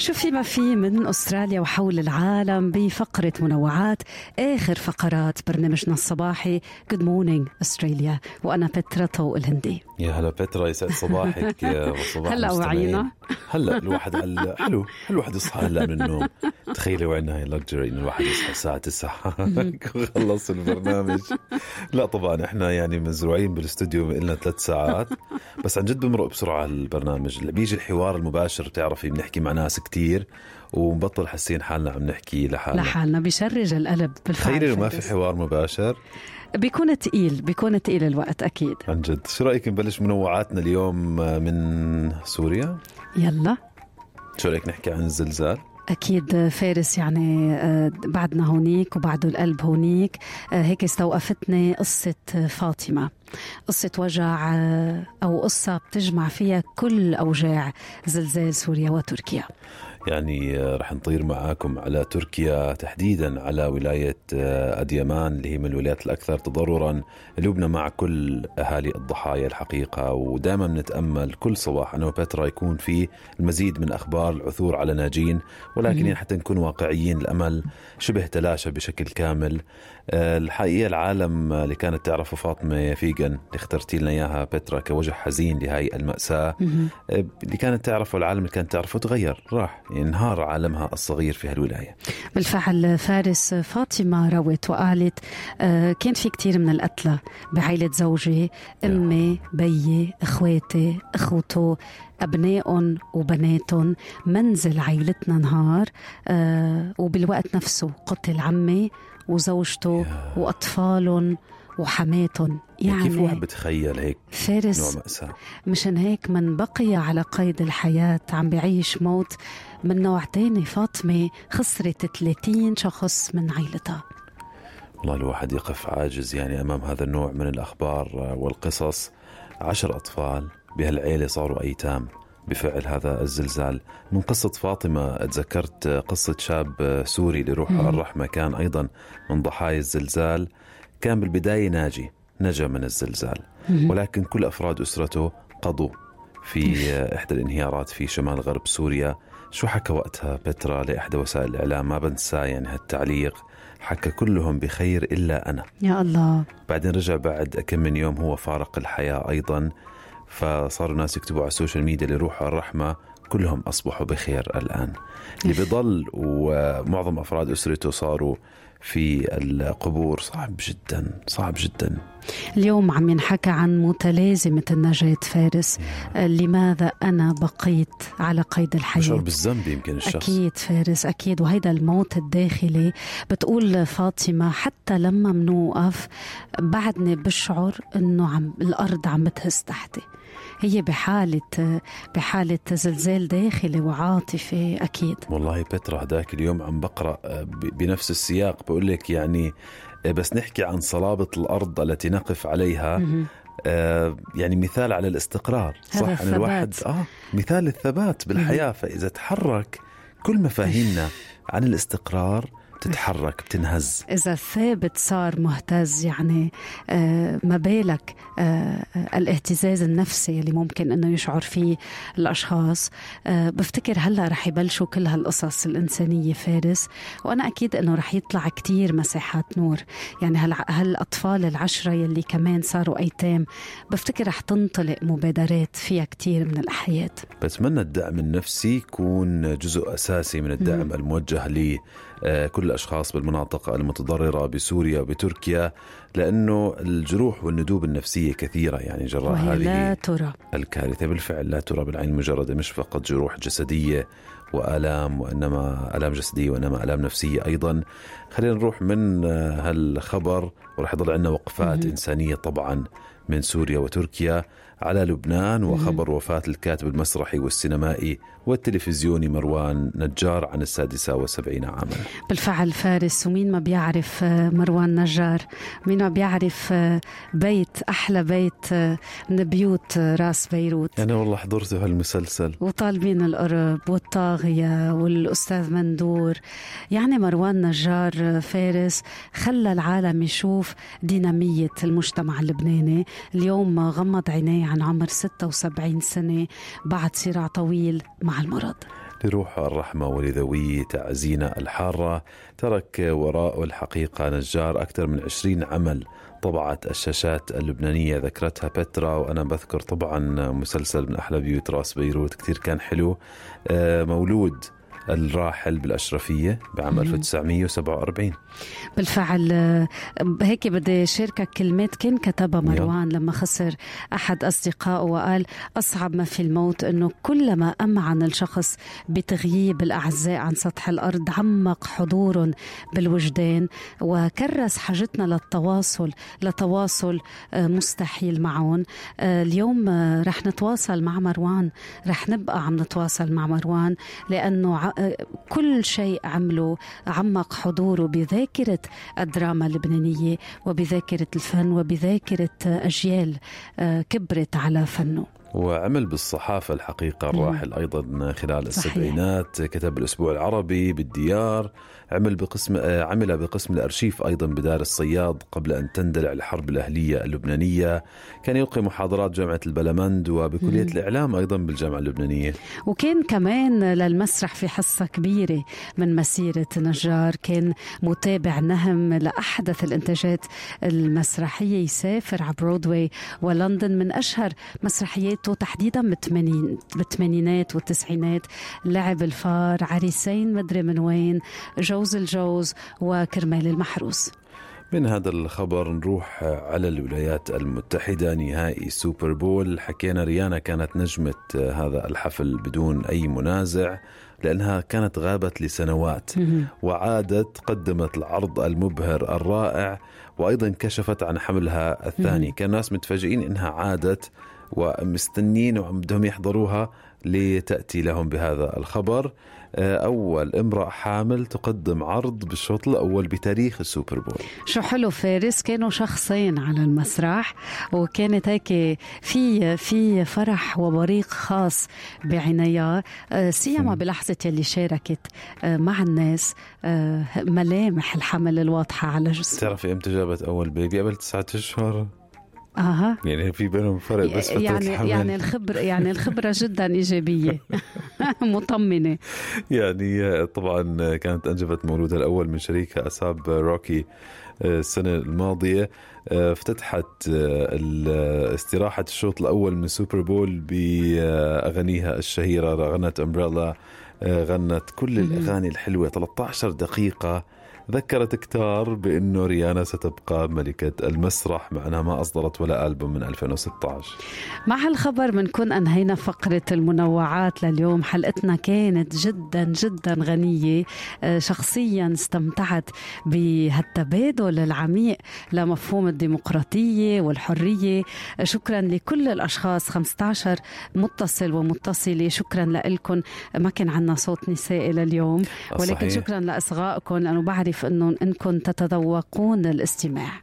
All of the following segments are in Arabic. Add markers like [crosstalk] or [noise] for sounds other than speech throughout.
شو في ما في من أستراليا وحول العالم بفقرة منوعات آخر فقرات برنامجنا الصباحي Good Morning Australia وأنا بترا طوق الهندي. يا هلا بترا يسعد صباحك يا [laughs] صباح هلا. وعينا. هلا [laughs] الواحد هلا حلو حلو الواحد يصحى هلا من النوم. تخيلي وعندنا هاي اللكجري انه الواحد يصحى الساعة 9 [laughs] وخلص البرنامج. لا طبعا إحنا يعني مزروعين بالاستوديو لنا ثلاث ساعات. بس عن جد بمرق بسرعة البرنامج. اللي بيجي الحوار المباشر بتعرفي بنحكي مع ناس كتير ومبطل حاسين حالنا عم نحكي لحالنا. لحالنا بيشرج القلب بالفعل تخيلي ما. في حوار مباشر. بيكون تقيل بيكون تقيل الوقت أكيد. عن جد. شو رأيك نبلش منوعاتنا اليوم من سوريا؟ يلا. شو رأيك نحكي عن الزلزال؟ أكيد فارس يعني آه، بعدنا هونيك وبعده القلب هونيك. آه، هيك استوقفتني قصة فاطمة. قصة وجع آه، أو قصة بتجمع فيها كل أوجاع زلزال سوريا وتركيا. يعني آه، رح نطير معاكم على تركيا تحديدا على ولاية آه، أديمان اللي هي من الولايات الأكثر تضررا. لبنى مع كل أهالي الضحايا الحقيقة ودائما بنتأمل كل صباح أنا وبترا يكون في المزيد من أخبار العثور على ناجين ولكن يعني حتى نكون واقعيين الأمل شبه تلاشى بشكل كامل. الحقيقة العالم اللي كانت تعرفه فاطمة فيجن اللي اخترتي لنا إياها بترا كوجه حزين لهي المأساة آه، اللي كانت تعرفه العالم اللي كانت تعرفه تغير راح انهار عالمها الصغير في هالولاية. بالفعل فارس فاطمة روت وقالت آه، كان في كتير من القتلى بعائلة زوجي أمي بيي إخواتي إخوته أبنائهم وبناتهم. منزل عائلتنا نهار آه، وبالوقت نفسه قتل عمي وزوجته وأطفالهم وحماتهم يعني كيف واحد بتخيل هيك نوع فارس مأساة؟ مشان هيك من بقي على قيد الحياة عم بعيش موت من نوع تاني فاطمة خسرت 30 شخص من عائلتها والله الواحد يقف عاجز يعني أمام هذا النوع من الأخبار والقصص. عشر أطفال بهالعيلة صاروا أيتام بفعل هذا الزلزال. من قصة فاطمة تذكرت قصة شاب سوري لروح الرحمة كان أيضا من ضحايا الزلزال. كان بالبداية ناجي نجا من الزلزال. ولكن كل أفراد أسرته قضوا في إحدى الانهيارات في شمال غرب سوريا. شو حكى وقتها بترا لإحدى وسائل الإعلام؟ ما بنساه يعني هالتعليق. حكى كلهم بخير إلا أنا. يا الله. بعدين رجع بعد كم من يوم هو فارق الحياة أيضا. فصاروا ناس يكتبوا على السوشيال ميديا لروح الرحمة. كلهم أصبحوا بخير الآن. اللي بضل ومعظم أفراد أسرته صاروا في القبور. صعب جدا صعب جدا. اليوم عم ينحكى عن متلازمة النجاة فارس. لماذا أنا بقيت على قيد شعور الحياة بالذنب يمكن الشخص. أكيد فارس أكيد. وهيدا الموت الداخلي بتقول فاطمة حتى لما منوقف بعدني بشعر إنه عم الأرض عم بتهز تحتي. هي بحالة بحالة زلزال داخلي وعاطفي أكيد. والله بترا هداك اليوم عم بقرأ آه، ب- بنفس السياق بقول لك يعني آه، بس نحكي عن صلابة الأرض التي نقف عليها. آه يعني مثال على الاستقرار صح؟ الثبات. الواحد آه مثال الثبات بالحياة. فإذا تحرك كل مفاهيمنا عن الاستقرار تتحرك بتنهز. إذا الثابت صار مهتز يعني آه، ما بالك آه، آه، الاهتزاز النفسي اللي ممكن إنه يشعر فيه الأشخاص. آه، بفتكر هلأ رح يبلشوا كل هالقصص الإنسانية فارس وأنا أكيد إنه رح يطلع كتير مساحات نور. يعني هال- هالاطفال العشرة يلي كمان صاروا أيتام بفتكر رح تنطلق مبادرات فيها كتير من الأحياء. بتمنى الدعم النفسي يكون جزء أساسي من الدعم الموجه لكل الأشخاص بالمناطق المتضررة بسوريا وبتركيا لأنه الجروح والندوب النفسية كثيرة يعني جراء وهي لا هذه ترى. الكارثة. بالفعل لا ترى بالعين المجردة مش فقط جروح جسدية وآلام وإنما آلام جسدية وإنما آلام نفسية أيضا. خلينا نروح من آه، هالخبر ورح يضل عندنا وقفات إنسانية طبعا. من سوريا وتركيا على لبنان وخبر وفاة الكاتب المسرحي والسينمائي والتلفزيوني مروان نجار عن السادسة والسبعين عاما. بالفعل فارس ومين ما بيعرف آه، مروان نجار؟ مين ما بيعرف آه، بيت أحلى بيت آه، من بيوت راس بيروت؟ أنا والله حضرته هالمسلسل. وطالبين القرب والطاغية والأستاذ مندور. يعني مروان نجار فارس خلى العالم يشوف دينامية المجتمع اللبناني. اليوم غمض عينيه عن عمر 76 سنة بعد صراع طويل مع المرض. لروح الرحمة ولذوي تعزينا الحارة ترك وراءه الحقيقة نجار أكثر من عشرين عمل طبعت الشاشات اللبنانية ذكرتها بترا وأنا بذكر طبعا مسلسل من أحلى بيوت راس بيروت كتير كان حلو. آه، مولود الراحل بالأشرفية بعام 1947 بالفعل هيك بدي شاركك كلمات كان كتبها مروان لما خسر أحد أصدقائه وقال أصعب ما في الموت أنه كلما أمعن الشخص بتغييب الأعزاء عن سطح الأرض عمق حضور بالوجدان وكرس حاجتنا للتواصل لتواصل آه، مستحيل معهم. آه، اليوم رح نتواصل مع مروان رح نبقى عم نتواصل مع مروان لأنه كل شيء عمله عمق حضوره بذاكرة الدراما اللبنانية وبذاكرة الفن وبذاكرة أجيال آه، كبرت على فنه. وعمل بالصحافة الحقيقة الراحل أيضا خلال السبعينات كتب الأسبوع العربي بالديار عمل بقسم عمل بقسم الأرشيف أيضا بدار الصياد قبل أن تندلع الحرب الأهلية اللبنانية. كان يلقي محاضرات جامعة البلمند وبكلية الإعلام أيضا بالجامعة اللبنانية. وكان كمان للمسرح في حصة كبيرة من مسيرة نجار كان متابع نهم لأحدث الإنتاجات المسرحية يسافر على برودواي ولندن من أشهر مسرحياته تحديدا بالثمانينات والتسعينات. لعب الفار عريسين مدري من وين جو جوز الجوز وكرمال المحروس. من هذا الخبر نروح على الولايات المتحدة نهائي Super Bowl. حكينا ريانا كانت نجمة هذا الحفل بدون أي منازع لأنها كانت غابت لسنوات. وعادت قدمت العرض المبهر الرائع وأيضا كشفت عن حملها الثاني. كان الناس متفاجئين إنها عادت ومستنين وعم بدهم يحضروها لتأتي لهم بهذا الخبر. آه، أول امرأة حامل تقدم عرض بالشوط الأول بتاريخ ال Super Bowl. شو حلو فارس كانوا شخصين على المسرح وكانت هيك في في فرح وبريق خاص بعناية. آه، سيما بلحظة يلي شاركت آه، مع الناس ملامح الحمل الواضحة على جسمها تعرفي إمتى جابت أول بيبي قبل تسعة أشهر. أها. يعني في بينهم فرق بس فترة يعني الحمل. يعني الخبرة يعني الخبرة جدا إيجابية. [laughs] مطمنة. يعني طبعا كانت أنجبت مولودها الأول من شريكها A$AP Rocky آه، السنة الماضية آه، افتتحت آه، استراحة الشوط الأول من Super Bowl بأغانيها الشهيرة غنت Umbrella غنت كل الأغاني الحلوة 13 دقيقة. ذكرت كتار بأنه ريانا ستبقى ملكة المسرح مع أنها ما أصدرت ولا ألبوم من 2016 مع هالخبر بنكون أنهينا فقرة المنوعات لليوم. حلقتنا كانت جدا جدا غنية. آه، شخصيا استمتعت بهالتبادل العميق لمفهوم الديمقراطية والحرية. شكرا لكل الأشخاص. 15 متصل ومتصلة. شكرا لكم ما كان عنا صوت نسائي لليوم. ولكن صحيح. شكرا لإصغائكم لأنه بعرف كيف أنكم تتذوقون الاستماع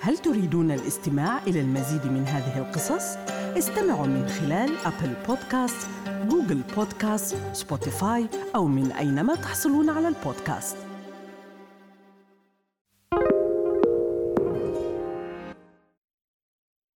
هل تريدون الاستماع إلى المزيد من هذه القصص؟ استمعوا من خلال أبل بودكاست، Google Podcast، Spotify أو من أينما تحصلون على البودكاست